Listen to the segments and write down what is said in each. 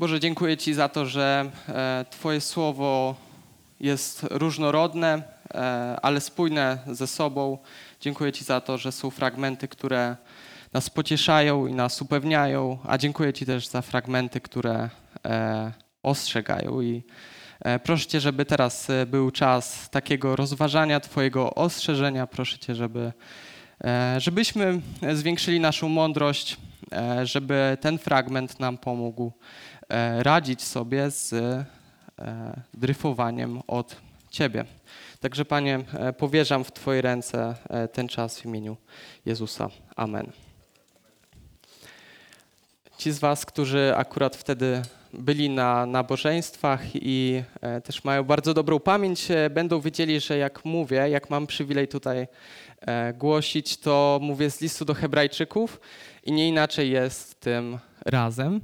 Boże, dziękuję Ci za to, że e, Twoje słowo jest różnorodne, e, ale spójne ze sobą. Dziękuję Ci za to, że są fragmenty, które nas pocieszają i nas upewniają, a dziękuję Ci też za fragmenty, które e, ostrzegają. I proszę Cię, żeby teraz był czas takiego rozważania Twojego ostrzeżenia. Proszę Cię, żeby, żebyśmy zwiększyli naszą mądrość, żeby ten fragment nam pomógł radzić sobie z e, dryfowaniem od Ciebie. Także Panie, e, powierzam w Twoje ręce ten czas w imieniu Jezusa. Amen. Ci z Was, którzy akurat wtedy byli na nabożeństwach i też mają bardzo dobrą pamięć, będą wiedzieli, że jak mówię, jak mam przywilej tutaj głosić, to mówię z listu do Hebrajczyków i nie inaczej jest tym razem.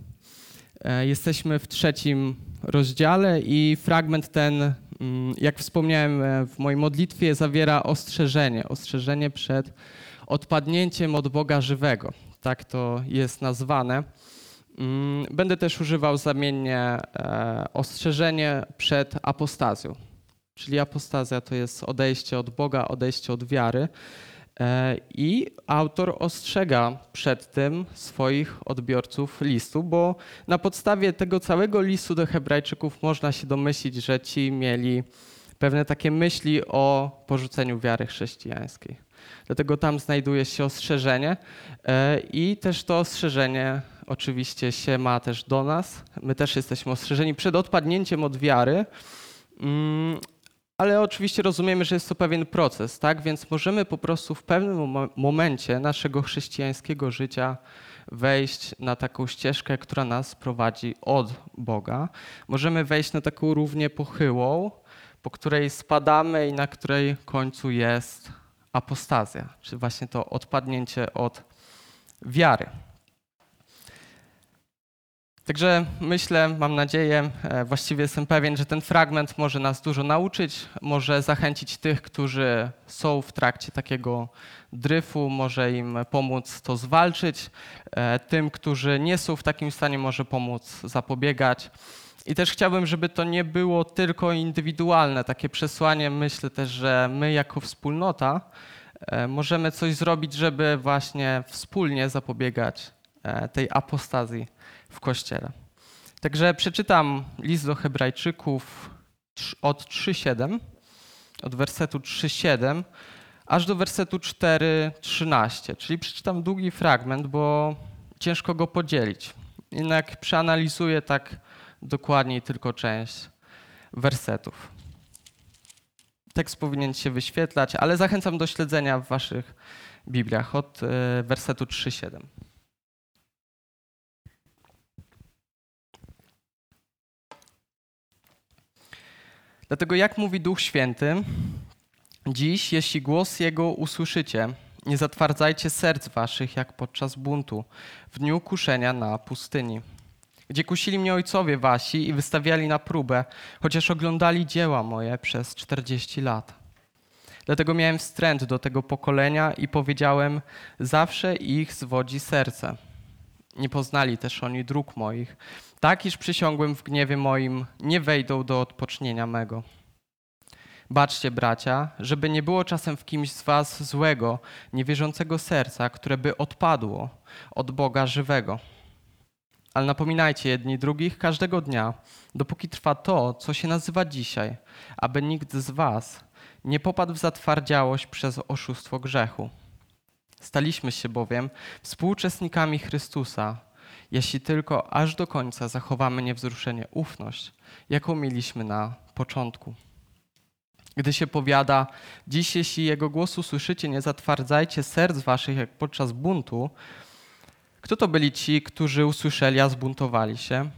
E, jesteśmy w trzecim rozdziale i fragment ten, mm, jak wspomniałem e, w mojej modlitwie, zawiera ostrzeżenie. Ostrzeżenie przed odpadnięciem od Boga żywego. Tak to jest nazwane. Mm, będę też używał zamiennie e, ostrzeżenie przed apostazją. Czyli apostazja to jest odejście od Boga, odejście od wiary. E, I autor ostrzega przed tym swoich odbiorców listu, bo na podstawie tego całego listu do Hebrajczyków można się domyślić, że ci mieli pewne takie myśli o porzuceniu wiary chrześcijańskiej. Dlatego tam znajduje się ostrzeżenie e, i też to ostrzeżenie oczywiście się ma też do nas. My też jesteśmy ostrzeżeni przed odpadnięciem od wiary, mm, ale oczywiście rozumiemy, że jest to pewien proces, tak? Więc możemy po prostu w pewnym momencie naszego chrześcijańskiego życia wejść na taką ścieżkę, która nas prowadzi od Boga. Możemy wejść na taką równie pochyłą, po której spadamy i na której końcu jest apostazja, czy właśnie to odpadnięcie od wiary. Także myślę, mam nadzieję, e, właściwie jestem pewien, że ten fragment może nas dużo nauczyć, może zachęcić tych, którzy są w trakcie takiego dryfu, może im pomóc to zwalczyć. E, tym, którzy nie są w takim stanie, może pomóc zapobiegać. I też chciałbym, żeby to nie było tylko indywidualne takie przesłanie. Myślę też, że my jako wspólnota e, możemy coś zrobić, żeby właśnie wspólnie zapobiegać tej apostazji w kościele. Także przeczytam list do Hebrajczyków od 3:7, od wersetu 3:7 aż do wersetu 4:13, czyli przeczytam długi fragment, bo ciężko go podzielić. Jednak przeanalizuję tak dokładniej tylko część wersetów. Tekst powinien się wyświetlać, ale zachęcam do śledzenia w waszych Bibliach od e, wersetu 3:7. Dlatego jak mówi Duch Święty, dziś, jeśli głos Jego usłyszycie, nie zatwardzajcie serc waszych jak podczas buntu, w dniu kuszenia na pustyni, gdzie kusili mnie ojcowie wasi i wystawiali na próbę, chociaż oglądali dzieła moje przez czterdzieści lat. Dlatego miałem wstręt do tego pokolenia i powiedziałem, zawsze ich zwodzi serce. Nie poznali też oni dróg moich, tak iż przysiągłem w gniewie moim, nie wejdą do odpocznienia mego. Baczcie, bracia, żeby nie było czasem w kimś z was złego, niewierzącego serca, które by odpadło od Boga żywego. Ale napominajcie jedni drugich każdego dnia, dopóki trwa to, co się nazywa dzisiaj, aby nikt z was nie popadł w zatwardziałość przez oszustwo grzechu. Staliśmy się bowiem współuczestnikami Chrystusa, jeśli tylko aż do końca zachowamy niewzruszenie ufność, jaką mieliśmy na początku. Gdy się powiada, dziś jeśli Jego głosu słyszycie, nie zatwardzajcie serc waszych jak podczas buntu, kto to byli ci, którzy usłyszeli, a zbuntowali się?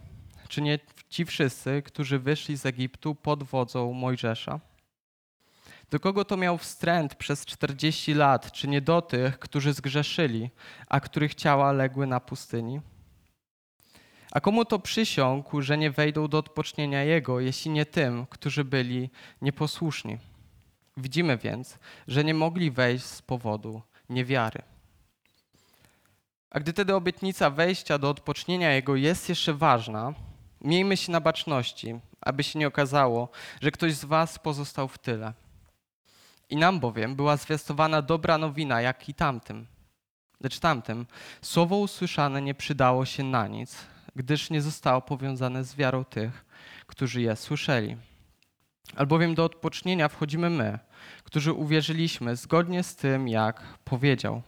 Czy nie ci wszyscy, którzy wyszli z Egiptu pod wodzą Mojżesza? Do kogo to miał wstręt przez 40 lat, czy nie do tych, którzy zgrzeszyli, a których ciała legły na pustyni? A komu to przysiągł, że nie wejdą do odpocznienia Jego, jeśli nie tym, którzy byli nieposłuszni? Widzimy więc, że nie mogli wejść z powodu niewiary. A gdy tedy obietnica wejścia do odpocznienia Jego jest jeszcze ważna, Miejmy się na baczności, aby się nie okazało, że ktoś z was pozostał w tyle. I nam bowiem była zwiastowana dobra nowina, jak i tamtym. Lecz tamtym słowo usłyszane nie przydało się na nic, gdyż nie zostało powiązane z wiarą tych, którzy je słyszeli. Albowiem do odpocznienia wchodzimy my, którzy uwierzyliśmy zgodnie z tym, jak powiedział.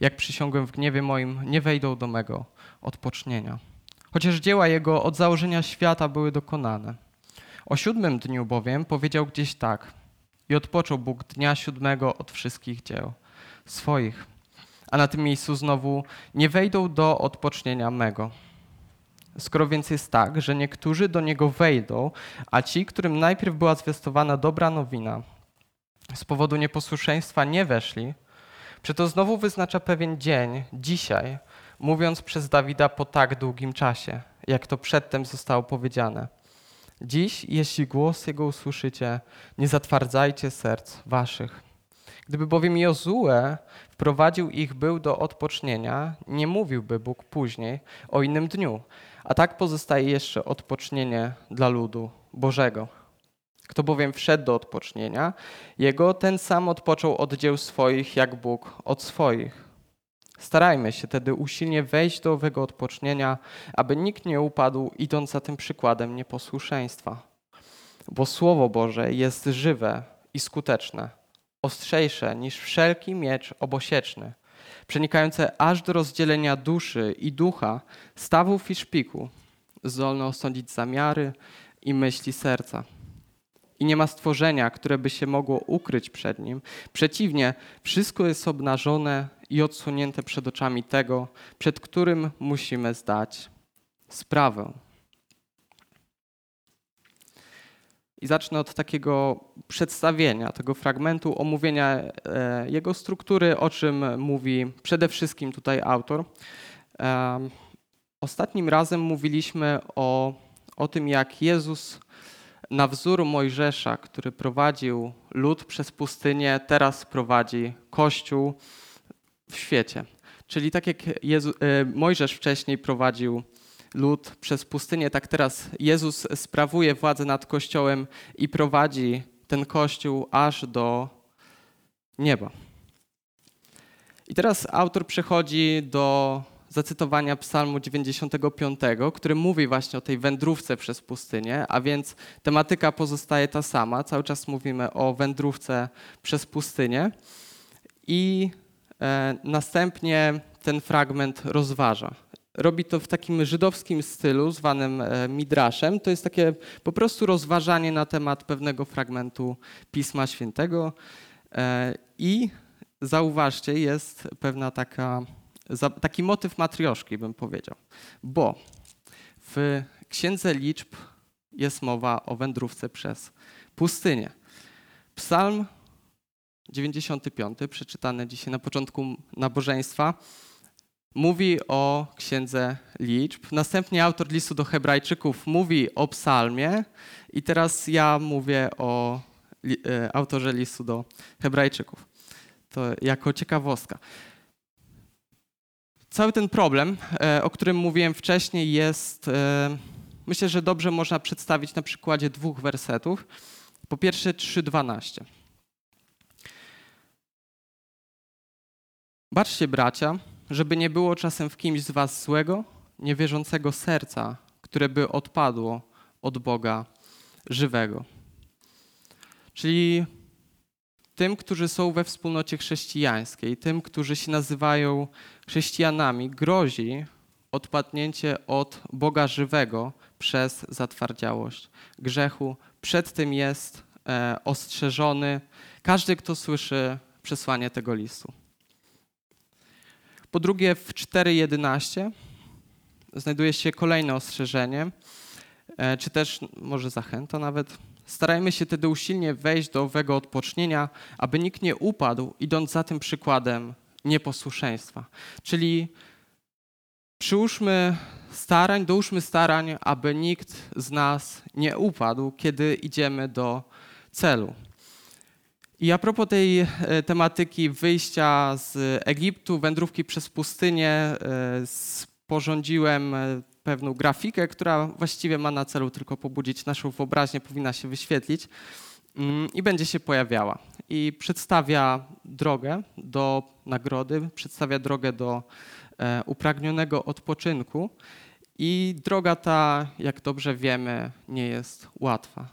Jak przysiągłem w gniewie moim, nie wejdą do mego odpocznienia. Chociaż dzieła jego od założenia świata były dokonane. O siódmym dniu bowiem powiedział gdzieś tak: I odpoczął Bóg dnia siódmego od wszystkich dzieł swoich. A na tym miejscu znowu nie wejdą do odpocznienia mego. Skoro więc jest tak, że niektórzy do niego wejdą, a ci, którym najpierw była zwiastowana dobra nowina, z powodu nieposłuszeństwa nie weszli, przeto znowu wyznacza pewien dzień, dzisiaj, mówiąc przez Dawida po tak długim czasie, jak to przedtem zostało powiedziane. Dziś, jeśli głos Jego usłyszycie, nie zatwardzajcie serc waszych. Gdyby bowiem Jozue wprowadził ich był do odpocznienia, nie mówiłby Bóg później o innym dniu, a tak pozostaje jeszcze odpocznienie dla ludu Bożego. Kto bowiem wszedł do odpocznienia, jego ten sam odpoczął od dzieł swoich, jak Bóg od swoich. Starajmy się tedy usilnie wejść do owego odpocznienia, aby nikt nie upadł, idąc za tym przykładem nieposłuszeństwa. Bo Słowo Boże jest żywe i skuteczne, ostrzejsze niż wszelki miecz obosieczny, przenikające aż do rozdzielenia duszy i ducha, stawów i szpiku, zdolne osądzić zamiary i myśli serca i nie ma stworzenia, które by się mogło ukryć przed nim. Przeciwnie, wszystko jest obnażone i odsunięte przed oczami tego, przed którym musimy zdać sprawę. I zacznę od takiego przedstawienia tego fragmentu, omówienia e, jego struktury, o czym mówi przede wszystkim tutaj autor. Ostatnim razem mówiliśmy o, o tym, jak Jezus na wzór Mojżesza, który prowadził lud przez pustynię, teraz prowadzi Kościół w świecie. Czyli tak jak Jezu, e, Mojżesz wcześniej prowadził lud przez pustynię, tak teraz Jezus sprawuje władzę nad Kościołem i prowadzi ten Kościół aż do nieba. I teraz autor przechodzi do zacytowania Psalmu 95, który mówi właśnie o tej wędrówce przez pustynię, a więc tematyka pozostaje ta sama. Cały czas mówimy o wędrówce przez pustynię i e, następnie ten fragment rozważa. Robi to w takim żydowskim stylu, zwanym e, midraszem. To jest takie po prostu rozważanie na temat pewnego fragmentu Pisma Świętego. E, I zauważcie, jest pewna taka taki motyw matrioszki, bym powiedział. Bo w Księdze Liczb jest mowa o wędrówce przez pustynię. Psalm 95, przeczytany dzisiaj na początku nabożeństwa, mówi o Księdze Liczb. Następnie autor listu do Hebrajczyków mówi o psalmie i teraz ja mówię o e, autorze listu do Hebrajczyków. To jako ciekawostka. Cały ten problem, e, o którym mówiłem wcześniej, jest, e, myślę, że dobrze można przedstawić na przykładzie dwóch wersetów. Po pierwsze 3:12. Baczcie, bracia, żeby nie było czasem w kimś z was złego, niewierzącego serca, które by odpadło od Boga żywego. Czyli tym, którzy są we wspólnocie chrześcijańskiej, tym, którzy się nazywają chrześcijanami, grozi odpadnięcie od Boga żywego przez zatwardziałość grzechu. Przed tym jest e, ostrzeżony każdy, kto słyszy przesłanie tego listu. Po drugie, w 4.11 znajduje się kolejne ostrzeżenie, e, czy też może zachęta nawet Starajmy się tedy usilnie wejść do owego odpocznienia, aby nikt nie upadł, idąc za tym przykładem nieposłuszeństwa. Czyli przyłóżmy starań, dołóżmy starań, aby nikt z nas nie upadł, kiedy idziemy do celu. I a propos tej e, tematyki wyjścia z Egiptu, wędrówki przez pustynię, e, sporządziłem e, pewną grafikę, która właściwie ma na celu tylko pobudzić naszą wyobraźnię, powinna się wyświetlić mm, i będzie się pojawiała. I przedstawia drogę do nagrody, przedstawia drogę do upragnionego odpoczynku. I droga ta, jak dobrze wiemy, nie jest łatwa.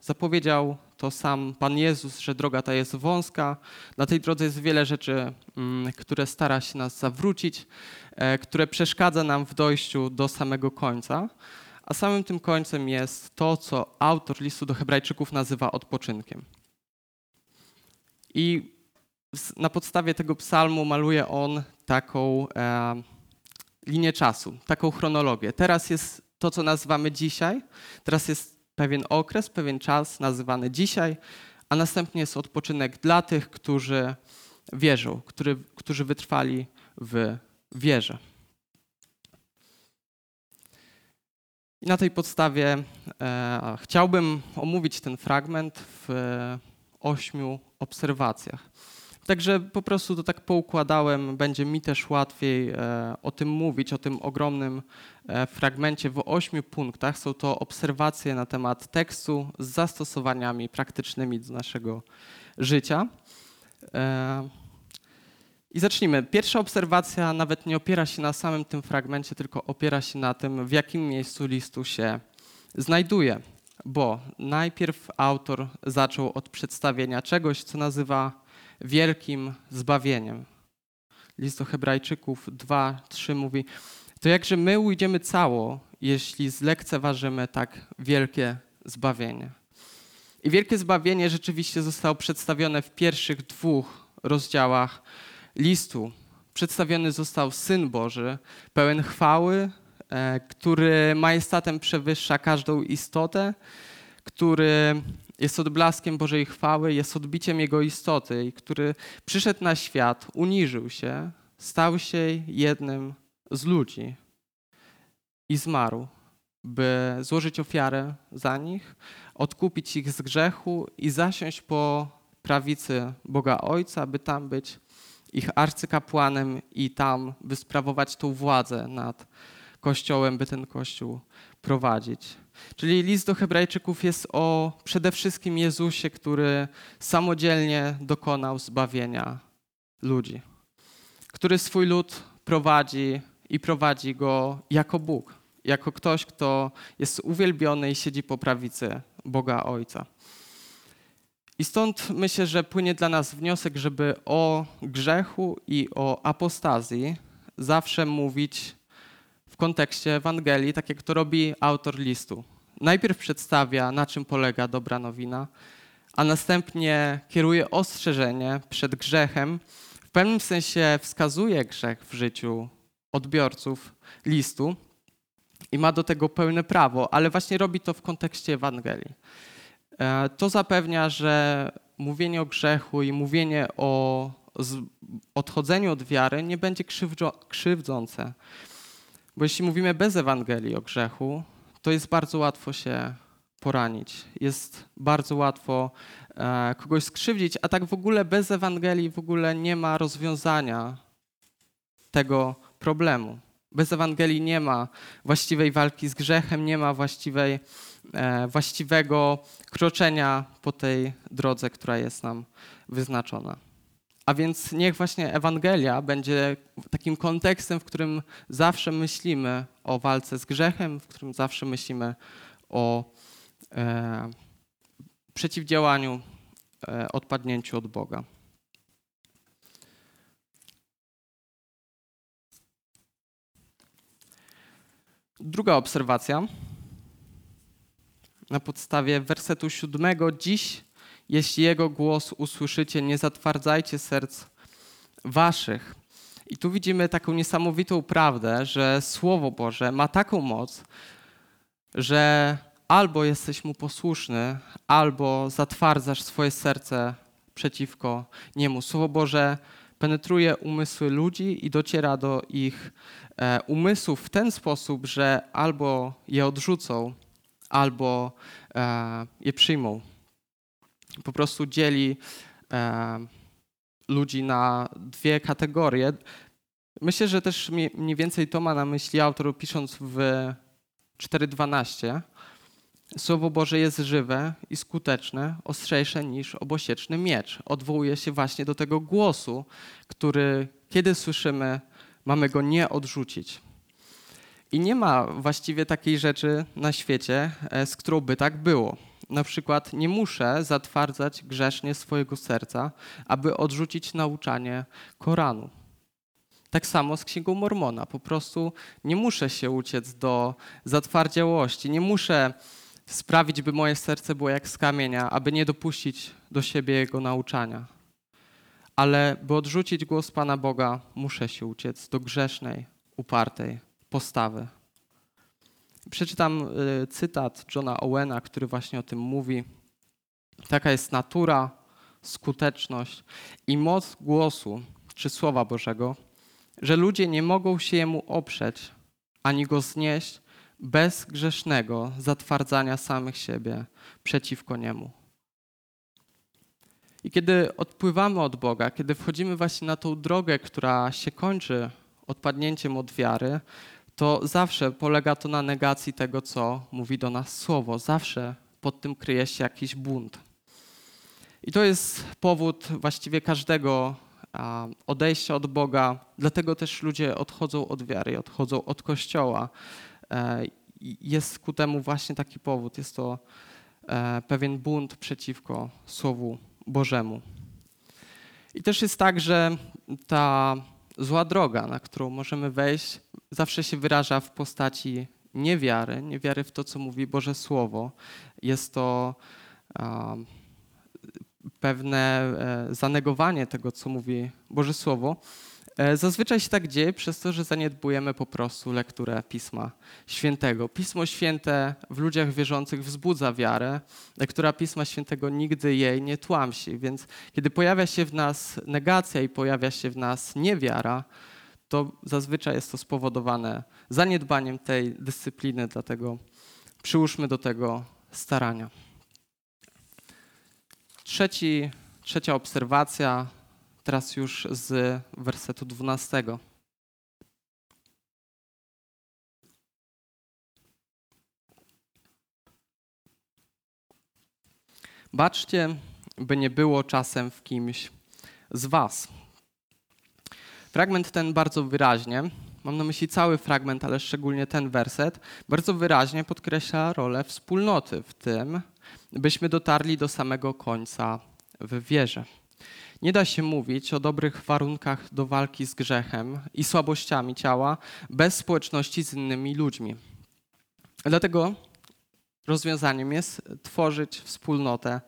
Zapowiedział to sam Pan Jezus, że droga ta jest wąska. Na tej drodze jest wiele rzeczy, mm, które stara się nas zawrócić, e, które przeszkadza nam w dojściu do samego końca. A samym tym końcem jest to, co autor listu do Hebrajczyków nazywa odpoczynkiem. I na podstawie tego psalmu maluje on taką e, linię czasu, taką chronologię. Teraz jest to, co nazywamy dzisiaj, teraz jest pewien okres, pewien czas nazywany dzisiaj, a następnie jest odpoczynek dla tych, którzy wierzą, który, którzy wytrwali w wierze. I na tej podstawie e, chciałbym omówić ten fragment w ośmiu obserwacjach. Także po prostu to tak poukładałem, będzie mi też łatwiej e, o tym mówić, o tym ogromnym e, fragmencie w ośmiu punktach. Są to obserwacje na temat tekstu z zastosowaniami praktycznymi do naszego życia. E, I zacznijmy. Pierwsza obserwacja nawet nie opiera się na samym tym fragmencie, tylko opiera się na tym, w jakim miejscu listu się znajduje. Bo najpierw autor zaczął od przedstawienia czegoś, co nazywa wielkim zbawieniem. List do Hebrajczyków 2:3 mówi: To jakże my ujdziemy cało, jeśli zlekceważymy tak wielkie zbawienie. I wielkie zbawienie rzeczywiście zostało przedstawione w pierwszych dwóch rozdziałach listu. Przedstawiony został Syn Boży, pełen chwały, e, który majestatem przewyższa każdą istotę, który jest odblaskiem Bożej chwały, jest odbiciem Jego istoty, który przyszedł na świat, uniżył się, stał się jednym z ludzi i zmarł, by złożyć ofiarę za nich, odkupić ich z grzechu i zasiąść po prawicy Boga Ojca, by tam być ich arcykapłanem i tam, by sprawować tą władzę nad Kościołem, by ten Kościół prowadzić. Czyli list do Hebrajczyków jest o przede wszystkim Jezusie, który samodzielnie dokonał zbawienia ludzi, który swój lud prowadzi i prowadzi go jako Bóg, jako ktoś, kto jest uwielbiony i siedzi po prawicy Boga Ojca. I stąd myślę, że płynie dla nas wniosek, żeby o grzechu i o apostazji zawsze mówić kontekście Ewangelii, tak jak to robi autor listu. Najpierw przedstawia, na czym polega dobra nowina, a następnie kieruje ostrzeżenie przed grzechem. W pewnym sensie wskazuje grzech w życiu odbiorców listu i ma do tego pełne prawo, ale właśnie robi to w kontekście Ewangelii. E, to zapewnia, że mówienie o grzechu i mówienie o odchodzeniu od wiary nie będzie krzywdzące. Bo jeśli mówimy bez Ewangelii o grzechu, to jest bardzo łatwo się poranić. Jest bardzo łatwo e, kogoś skrzywdzić, a tak w ogóle bez Ewangelii w ogóle nie ma rozwiązania tego problemu. Bez Ewangelii nie ma właściwej walki z grzechem, nie ma właściwej, e, właściwego kroczenia po tej drodze, która jest nam wyznaczona. A więc niech właśnie Ewangelia będzie takim kontekstem, w którym zawsze myślimy o walce z grzechem, w którym zawsze myślimy o e, przeciwdziałaniu e, odpadnięciu od Boga. Druga obserwacja na podstawie wersetu siódmego. Dziś jeśli Jego głos usłyszycie, nie zatwardzajcie serc waszych. I tu widzimy taką niesamowitą prawdę, że Słowo Boże ma taką moc, że albo jesteś mu posłuszny, albo zatwardzasz swoje serce przeciwko niemu. Słowo Boże penetruje umysły ludzi i dociera do ich e, umysłów w ten sposób, że albo je odrzucą, albo e, je przyjmą po prostu dzieli e, ludzi na dwie kategorie. Myślę, że też mniej więcej to ma na myśli autor pisząc w 4.12. Słowo Boże jest żywe i skuteczne, ostrzejsze niż obosieczny miecz. Odwołuje się właśnie do tego głosu, który kiedy słyszymy, mamy go nie odrzucić. I nie ma właściwie takiej rzeczy na świecie, e, z którą by tak było. Na przykład nie muszę zatwardzać grzesznie swojego serca, aby odrzucić nauczanie Koranu. Tak samo z Księgą Mormona. Po prostu nie muszę się uciec do zatwardziałości, nie muszę sprawić, by moje serce było jak z kamienia, aby nie dopuścić do siebie jego nauczania. Ale by odrzucić głos Pana Boga, muszę się uciec do grzesznej, upartej postawy. Przeczytam y, cytat Johna Owena, który właśnie o tym mówi. Taka jest natura, skuteczność i moc głosu czy słowa Bożego, że ludzie nie mogą się jemu oprzeć ani go znieść bez grzesznego zatwardzania samych siebie przeciwko niemu. I kiedy odpływamy od Boga, kiedy wchodzimy właśnie na tą drogę, która się kończy odpadnięciem od wiary, to zawsze polega to na negacji tego, co mówi do nas Słowo. Zawsze pod tym kryje się jakiś bunt. I to jest powód właściwie każdego odejścia od Boga. Dlatego też ludzie odchodzą od wiary, odchodzą od Kościoła. E, jest ku temu właśnie taki powód. Jest to e, pewien bunt przeciwko Słowu Bożemu. I też jest tak, że ta zła droga, na którą możemy wejść, zawsze się wyraża w postaci niewiary, niewiary w to, co mówi Boże Słowo. Jest to pewne e, zanegowanie tego, co mówi Boże Słowo. E, zazwyczaj się tak dzieje przez to, że zaniedbujemy po prostu lekturę Pisma Świętego. Pismo Święte w ludziach wierzących wzbudza wiarę. Lektura Pisma Świętego nigdy jej nie tłamsi, więc kiedy pojawia się w nas negacja i pojawia się w nas niewiara, to zazwyczaj jest to spowodowane zaniedbaniem tej dyscypliny, dlatego przyłóżmy do tego starania. Trzeci, trzecia obserwacja Teraz już z wersetu 12. Baczcie, by nie było czasem w kimś z Was. Fragment ten bardzo wyraźnie, mam na myśli cały fragment, ale szczególnie ten werset, bardzo wyraźnie podkreśla rolę wspólnoty w tym, byśmy dotarli do samego końca w wierze. Nie da się mówić o dobrych warunkach do walki z grzechem i słabościami ciała bez społeczności z innymi ludźmi. Dlatego rozwiązaniem jest tworzyć wspólnotę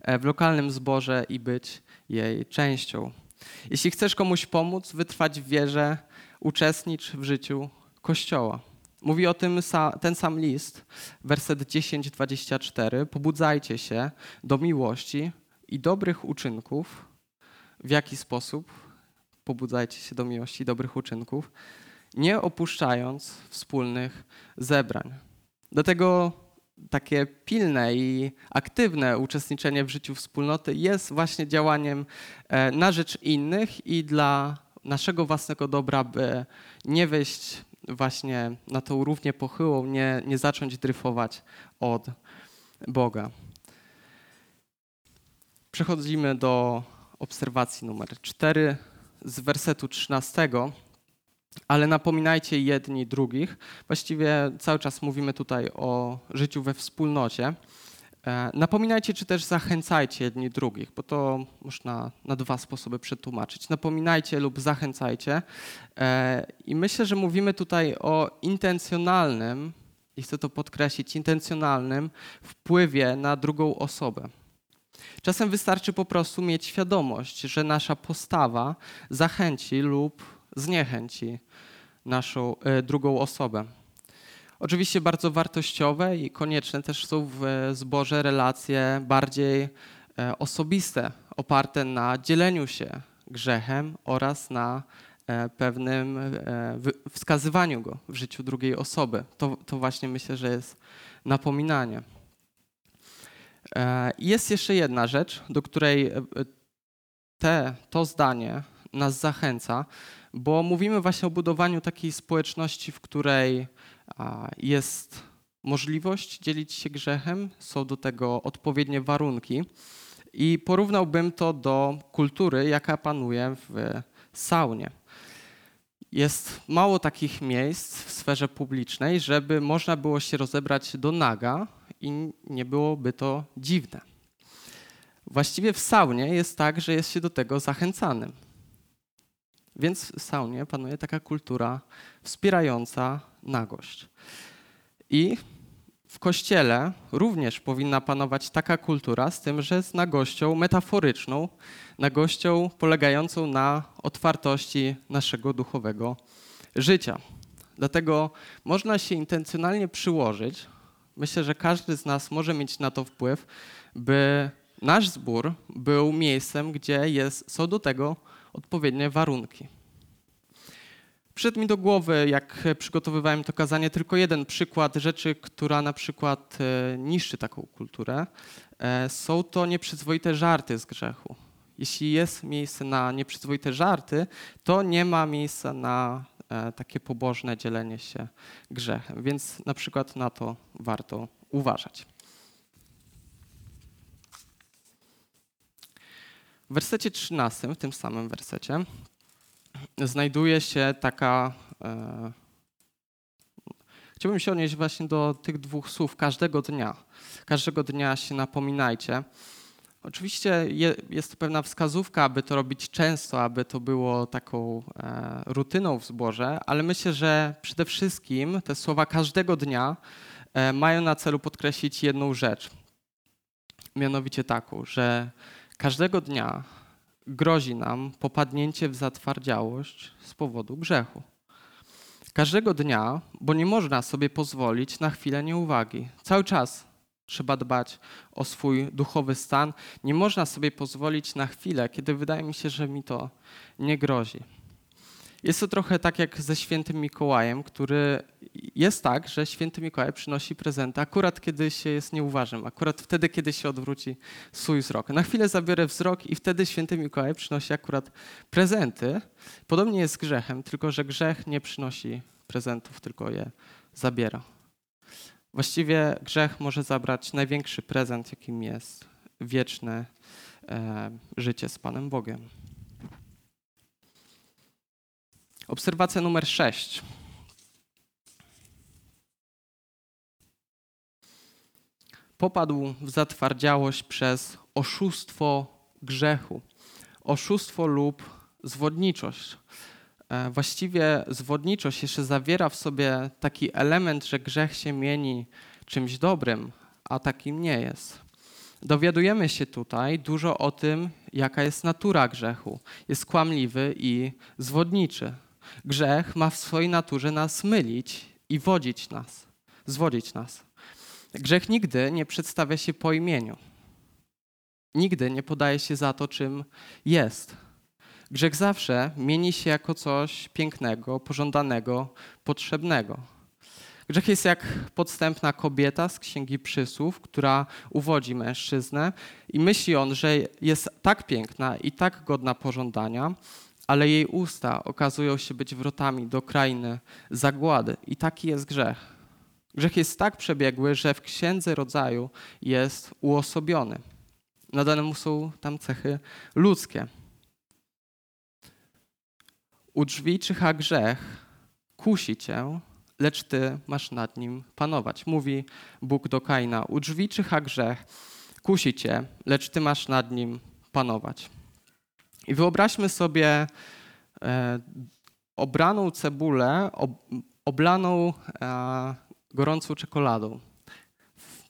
e, w lokalnym zborze i być jej częścią. Jeśli chcesz komuś pomóc, wytrwać w wierze, uczestnicz w życiu Kościoła. Mówi o tym ten sam list, werset 10-24. Pobudzajcie się do miłości i dobrych uczynków, w jaki sposób pobudzajcie się do miłości i dobrych uczynków, nie opuszczając wspólnych zebrań. Dlatego takie pilne i aktywne uczestniczenie w życiu wspólnoty jest właśnie działaniem e, na rzecz innych i dla naszego własnego dobra, by nie wejść właśnie na tą równie pochyłą, nie, nie zacząć dryfować od Boga. Przechodzimy do obserwacji numer 4 z wersetu 13. Ale napominajcie jedni drugich. Właściwie cały czas mówimy tutaj o życiu we wspólnocie. E, napominajcie, czy też zachęcajcie jedni drugich, bo to można na dwa sposoby przetłumaczyć. Napominajcie lub zachęcajcie. E, I myślę, że mówimy tutaj o intencjonalnym, i chcę to podkreślić, intencjonalnym wpływie na drugą osobę. Czasem wystarczy po prostu mieć świadomość, że nasza postawa zachęci lub zniechęci naszą e, drugą osobę. Oczywiście bardzo wartościowe i konieczne też są w zborze relacje bardziej e, osobiste, oparte na dzieleniu się grzechem oraz na e, pewnym wskazywaniu go w życiu drugiej osoby. To, to właśnie myślę, że jest napominanie. E, jest jeszcze jedna rzecz, do której e, te, to zdanie nas zachęca, bo mówimy właśnie o budowaniu takiej społeczności, w której jest możliwość dzielić się grzechem, są do tego odpowiednie warunki. I porównałbym to do kultury, jaka panuje w saunie. Jest mało takich miejsc w sferze publicznej, żeby można było się rozebrać do naga i nie byłoby to dziwne. Właściwie w saunie jest tak, że jest się do tego zachęcanym. Więc w saunie panuje taka kultura wspierająca nagość. I w kościele również powinna panować taka kultura, z tym, że z nagością metaforyczną, nagością polegającą na otwartości naszego duchowego życia. Dlatego można się intencjonalnie przyłożyć. Myślę, że każdy z nas może mieć na to wpływ, by nasz zbór był miejscem, gdzie jest, są do tego odpowiednie warunki. Przyszedł mi do głowy, jak przygotowywałem to kazanie, tylko jeden przykład rzeczy, która na przykład e, niszczy taką kulturę. E, są to nieprzyzwoite żarty z grzechu. Jeśli jest miejsce na nieprzyzwoite żarty, to nie ma miejsca na e, takie pobożne dzielenie się grzechem. Więc na przykład na to warto uważać. W wersecie 13, w tym samym wersecie, znajduje się taka. E, chciałbym się odnieść właśnie do tych dwóch słów każdego dnia. Każdego dnia się napominajcie. Oczywiście je, jest to pewna wskazówka, aby to robić często, aby to było taką e, rutyną w zborze, ale myślę, że przede wszystkim te słowa każdego dnia e, mają na celu podkreślić jedną rzecz. Mianowicie taką, że każdego dnia grozi nam popadnięcie w zatwardziałość z powodu grzechu. Każdego dnia, bo nie można sobie pozwolić na chwilę nieuwagi. Cały czas trzeba dbać o swój duchowy stan. Nie można sobie pozwolić na chwilę, kiedy wydaje mi się, że mi to nie grozi. Jest to trochę tak jak ze świętym Mikołajem, który jest tak, że święty Mikołaj przynosi prezenty akurat kiedy się jest nieuważnym, akurat wtedy, kiedy się odwróci swój wzrok. Na chwilę zabiorę wzrok i wtedy święty Mikołaj przynosi akurat prezenty. Podobnie jest z grzechem, tylko że grzech nie przynosi prezentów, tylko je zabiera. Właściwie grzech może zabrać największy prezent, jakim jest wieczne e, życie z Panem Bogiem. Obserwacja numer 6. Popadł w zatwardziałość przez oszustwo grzechu, oszustwo lub zwodniczość. E, właściwie zwodniczość jeszcze zawiera w sobie taki element, że grzech się mieni czymś dobrym, a takim nie jest. Dowiadujemy się tutaj dużo o tym, jaka jest natura grzechu. Jest kłamliwy i zwodniczy. Grzech ma w swojej naturze nas mylić i wodzić nas, zwodzić nas. Grzech nigdy nie przedstawia się po imieniu. Nigdy nie podaje się za to, czym jest. Grzech zawsze mieni się jako coś pięknego, pożądanego, potrzebnego. Grzech jest jak podstępna kobieta z Księgi Przysłów, która uwodzi mężczyznę i myśli on, że jest tak piękna i tak godna pożądania, ale jej usta okazują się być wrotami do krainy zagłady. I taki jest grzech. Grzech jest tak przebiegły, że w księdze rodzaju jest uosobiony. Nadane mu są tam cechy ludzkie. U drzwi czyha grzech, kusi cię, lecz ty masz nad nim panować. Mówi Bóg do Kaina. U drzwi czyha grzech, kusi cię, lecz ty masz nad nim panować. I wyobraźmy sobie e, obraną cebulę, ob, oblaną e, gorącą czekoladą.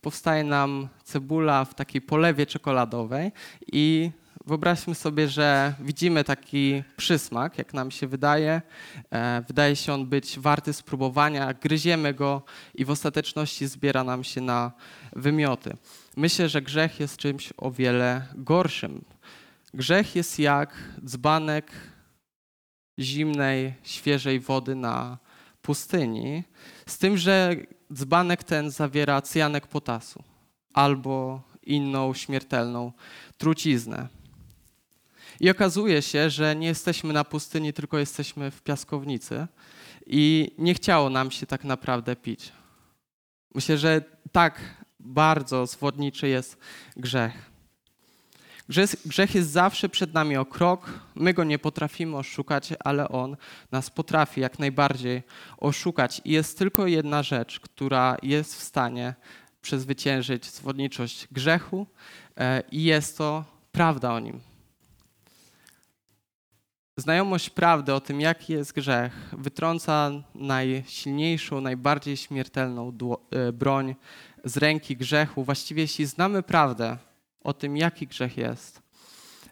Powstaje nam cebula w takiej polewie czekoladowej i wyobraźmy sobie, że widzimy taki przysmak, jak nam się wydaje. E, wydaje się on być warty spróbowania, gryziemy go i w ostateczności zbiera nam się na wymioty. Myślę, że grzech jest czymś o wiele gorszym. Grzech jest jak dzbanek zimnej, świeżej wody na pustyni, z tym, że dzbanek ten zawiera cyjanek potasu albo inną śmiertelną truciznę. I okazuje się, że nie jesteśmy na pustyni, tylko jesteśmy w piaskownicy. I nie chciało nam się tak naprawdę pić. Myślę, że tak bardzo zwodniczy jest grzech. Grzech jest zawsze przed nami o krok. My go nie potrafimy oszukać, ale on nas potrafi jak najbardziej oszukać. I jest tylko jedna rzecz, która jest w stanie przezwyciężyć zwodniczość grzechu, e, i jest to prawda o nim. Znajomość prawdy o tym, jaki jest grzech, wytrąca najsilniejszą, najbardziej śmiertelną e, broń z ręki grzechu. Właściwie, jeśli znamy prawdę o tym, jaki grzech jest,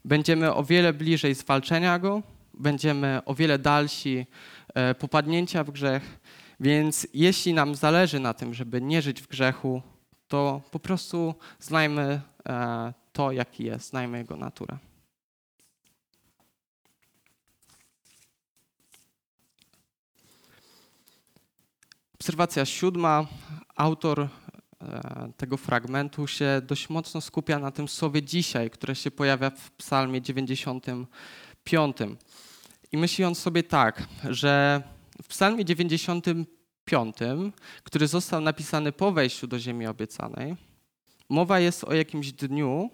będziemy o wiele bliżej zwalczenia go, będziemy o wiele dalsi e, popadnięcia w grzech. Więc jeśli nam zależy na tym, żeby nie żyć w grzechu, to po prostu znajmy e, to, jaki jest, znajmy jego naturę. Obserwacja siódma. Autor tego fragmentu się dość mocno skupia na tym słowie dzisiaj, które się pojawia w Psalmie 95. I myśli on sobie tak, że w Psalmie 95, który został napisany po wejściu do Ziemi Obiecanej, mowa jest o jakimś dniu,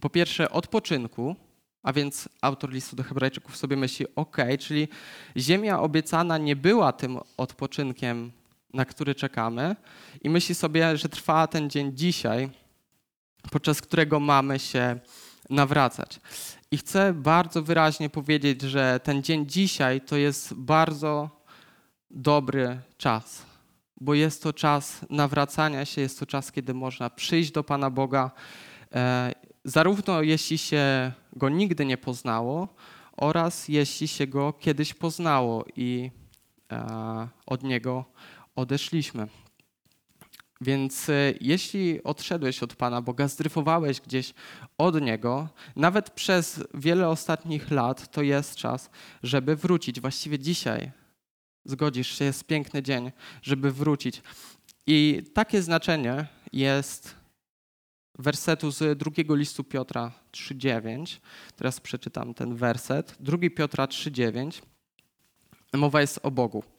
po pierwsze odpoczynku, a więc autor listu do Hebrajczyków sobie myśli, ok, czyli Ziemia obiecana nie była tym odpoczynkiem na który czekamy i myśli sobie, że trwa ten dzień dzisiaj, podczas którego mamy się nawracać. I chcę bardzo wyraźnie powiedzieć, że ten dzień dzisiaj to jest bardzo dobry czas, bo jest to czas nawracania się, jest to czas, kiedy można przyjść do Pana Boga, e, zarówno jeśli się go nigdy nie poznało, oraz jeśli się go kiedyś poznało i e, od niego odeszliśmy. Więc e, jeśli odszedłeś od Pana Boga, zdryfowałeś gdzieś od Niego, nawet przez wiele ostatnich lat, to jest czas, żeby wrócić. Właściwie dzisiaj zgodzisz się, jest piękny dzień, żeby wrócić. I takie znaczenie jest wersetu z drugiego listu Piotra 3,9. Teraz przeczytam ten werset. Drugi Piotra 3,9. Mowa jest o Bogu.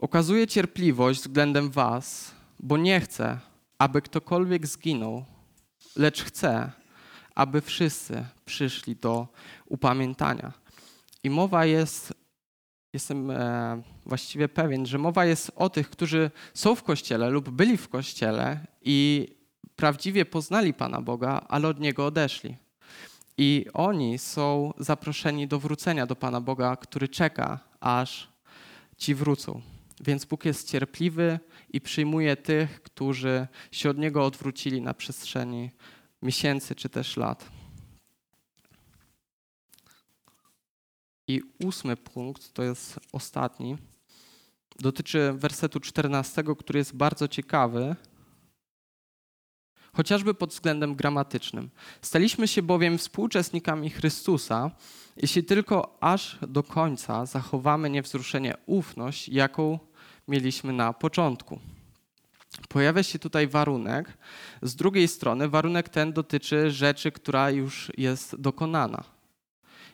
Okazuje cierpliwość względem Was, bo nie chce, aby ktokolwiek zginął, lecz chce, aby wszyscy przyszli do upamiętania. I mowa jest, jestem e, właściwie pewien, że mowa jest o tych, którzy są w kościele lub byli w kościele i prawdziwie poznali Pana Boga, ale od Niego odeszli. I oni są zaproszeni do wrócenia do Pana Boga, który czeka, aż ci wrócą. Więc Bóg jest cierpliwy i przyjmuje tych, którzy się od Niego odwrócili na przestrzeni miesięcy czy też lat. I ósmy punkt, to jest ostatni, dotyczy wersetu 14, który jest bardzo ciekawy, chociażby pod względem gramatycznym. Staliśmy się bowiem współuczestnikami Chrystusa, jeśli tylko aż do końca zachowamy niewzruszenie ufność, jaką mieliśmy na początku. Pojawia się tutaj warunek. Z drugiej strony, warunek ten dotyczy rzeczy, która już jest dokonana.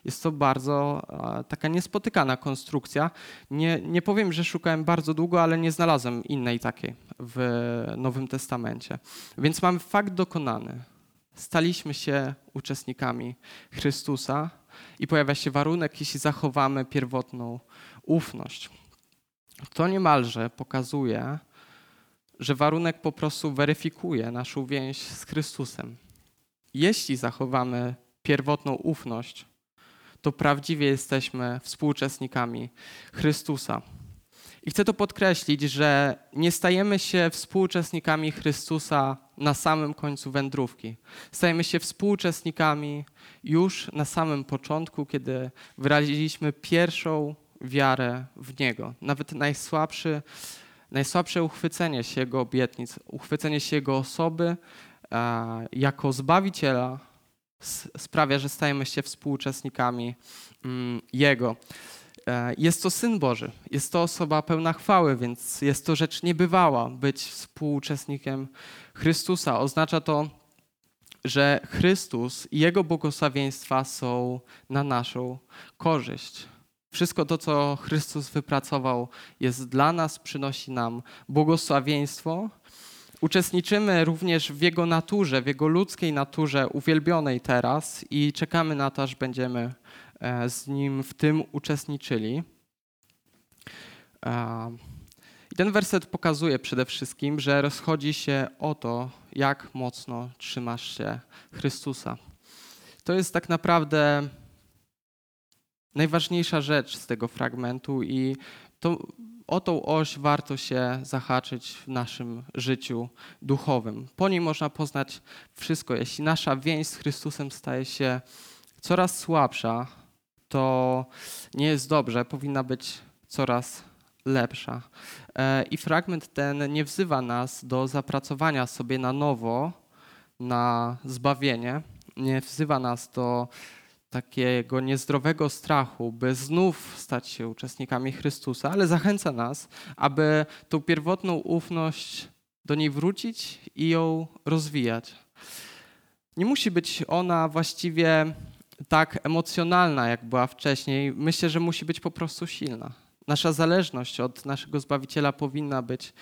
Jest to bardzo taka niespotykana konstrukcja. Nie, nie powiem, że szukałem bardzo długo, ale nie znalazłem innej takiej w Nowym Testamencie. Więc mamy fakt dokonany. Staliśmy się uczestnikami Chrystusa i pojawia się warunek, jeśli zachowamy pierwotną ufność. To niemalże pokazuje, że warunek po prostu weryfikuje naszą więź z Chrystusem. Jeśli zachowamy pierwotną ufność, to prawdziwie jesteśmy współuczestnikami Chrystusa. I chcę to podkreślić, że nie stajemy się współuczestnikami Chrystusa na samym końcu wędrówki. Stajemy się współuczestnikami już na samym początku, kiedy wyraziliśmy pierwszą wiarę w Niego. Nawet najsłabszy, najsłabsze uchwycenie się Jego obietnic, uchwycenie się Jego osoby e, jako Zbawiciela sprawia, że stajemy się współuczestnikami mm, Jego. E, jest to Syn Boży, jest to osoba pełna chwały, więc jest to rzecz niebywała być współuczestnikiem Chrystusa. Oznacza to że Chrystus i Jego błogosławieństwa są na naszą korzyść. Wszystko to, co Chrystus wypracował, jest dla nas, przynosi nam błogosławieństwo. Uczestniczymy również w Jego naturze, w Jego ludzkiej naturze, uwielbionej teraz i czekamy na to, aż będziemy e, z Nim w tym uczestniczyli. E, I ten werset pokazuje przede wszystkim, że rozchodzi się o to, jak mocno trzymasz się Chrystusa. To jest tak naprawdę najważniejsza rzecz z tego fragmentu i to, o tą oś warto się zahaczyć w naszym życiu duchowym. Po niej można poznać wszystko. Jeśli nasza więź z Chrystusem staje się coraz słabsza, to nie jest dobrze, powinna być coraz lepsza. E, I fragment ten nie wzywa nas do zapracowania sobie na nowo na zbawienie, nie wzywa nas do takiego niezdrowego strachu, by znów stać się uczestnikami Chrystusa, ale zachęca nas, aby tą pierwotną ufność do niej wrócić i ją rozwijać. Nie musi być ona właściwie tak emocjonalna, jak była wcześniej. Myślę, że musi być po prostu silna. Nasza zależność od naszego Zbawiciela powinna być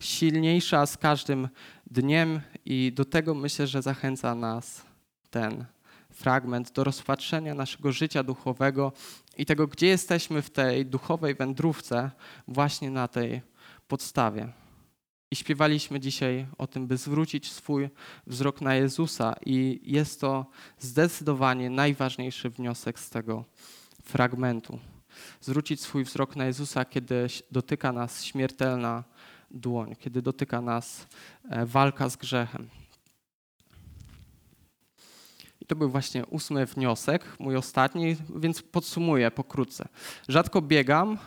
silniejsza z każdym dniem, i do tego myślę, że zachęca nas ten fragment do rozpatrzenia naszego życia duchowego i tego, gdzie jesteśmy w tej duchowej wędrówce, właśnie na tej podstawie. I śpiewaliśmy dzisiaj o tym, by zwrócić swój wzrok na Jezusa, i jest to zdecydowanie najważniejszy wniosek z tego fragmentu. Zwrócić swój wzrok na Jezusa, kiedy dotyka nas śmiertelna dłoń, kiedy dotyka nas e, walka z grzechem. To był właśnie ósmy wniosek, mój ostatni, więc podsumuję pokrótce. Rzadko biegam,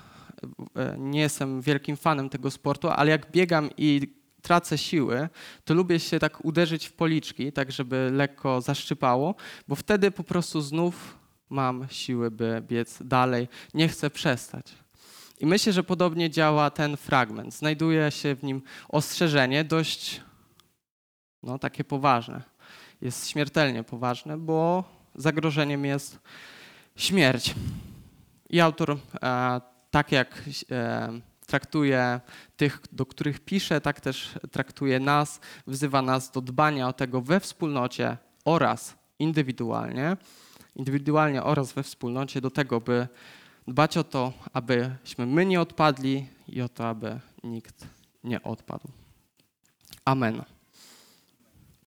e, nie jestem wielkim fanem tego sportu, ale jak biegam i tracę siły, to lubię się tak uderzyć w policzki, tak żeby lekko zaszczypało, bo wtedy po prostu znów mam siły, by biec dalej. Nie chcę przestać. I myślę, że podobnie działa ten fragment. Znajduje się w nim ostrzeżenie dość no, takie poważne jest śmiertelnie poważne, bo zagrożeniem jest śmierć. I autor, e, tak jak e, traktuje tych, do których pisze, tak też traktuje nas, wzywa nas do dbania o tego we wspólnocie oraz indywidualnie, indywidualnie oraz we wspólnocie, do tego, by dbać o to, abyśmy my nie odpadli i o to, aby nikt nie odpadł. Amen.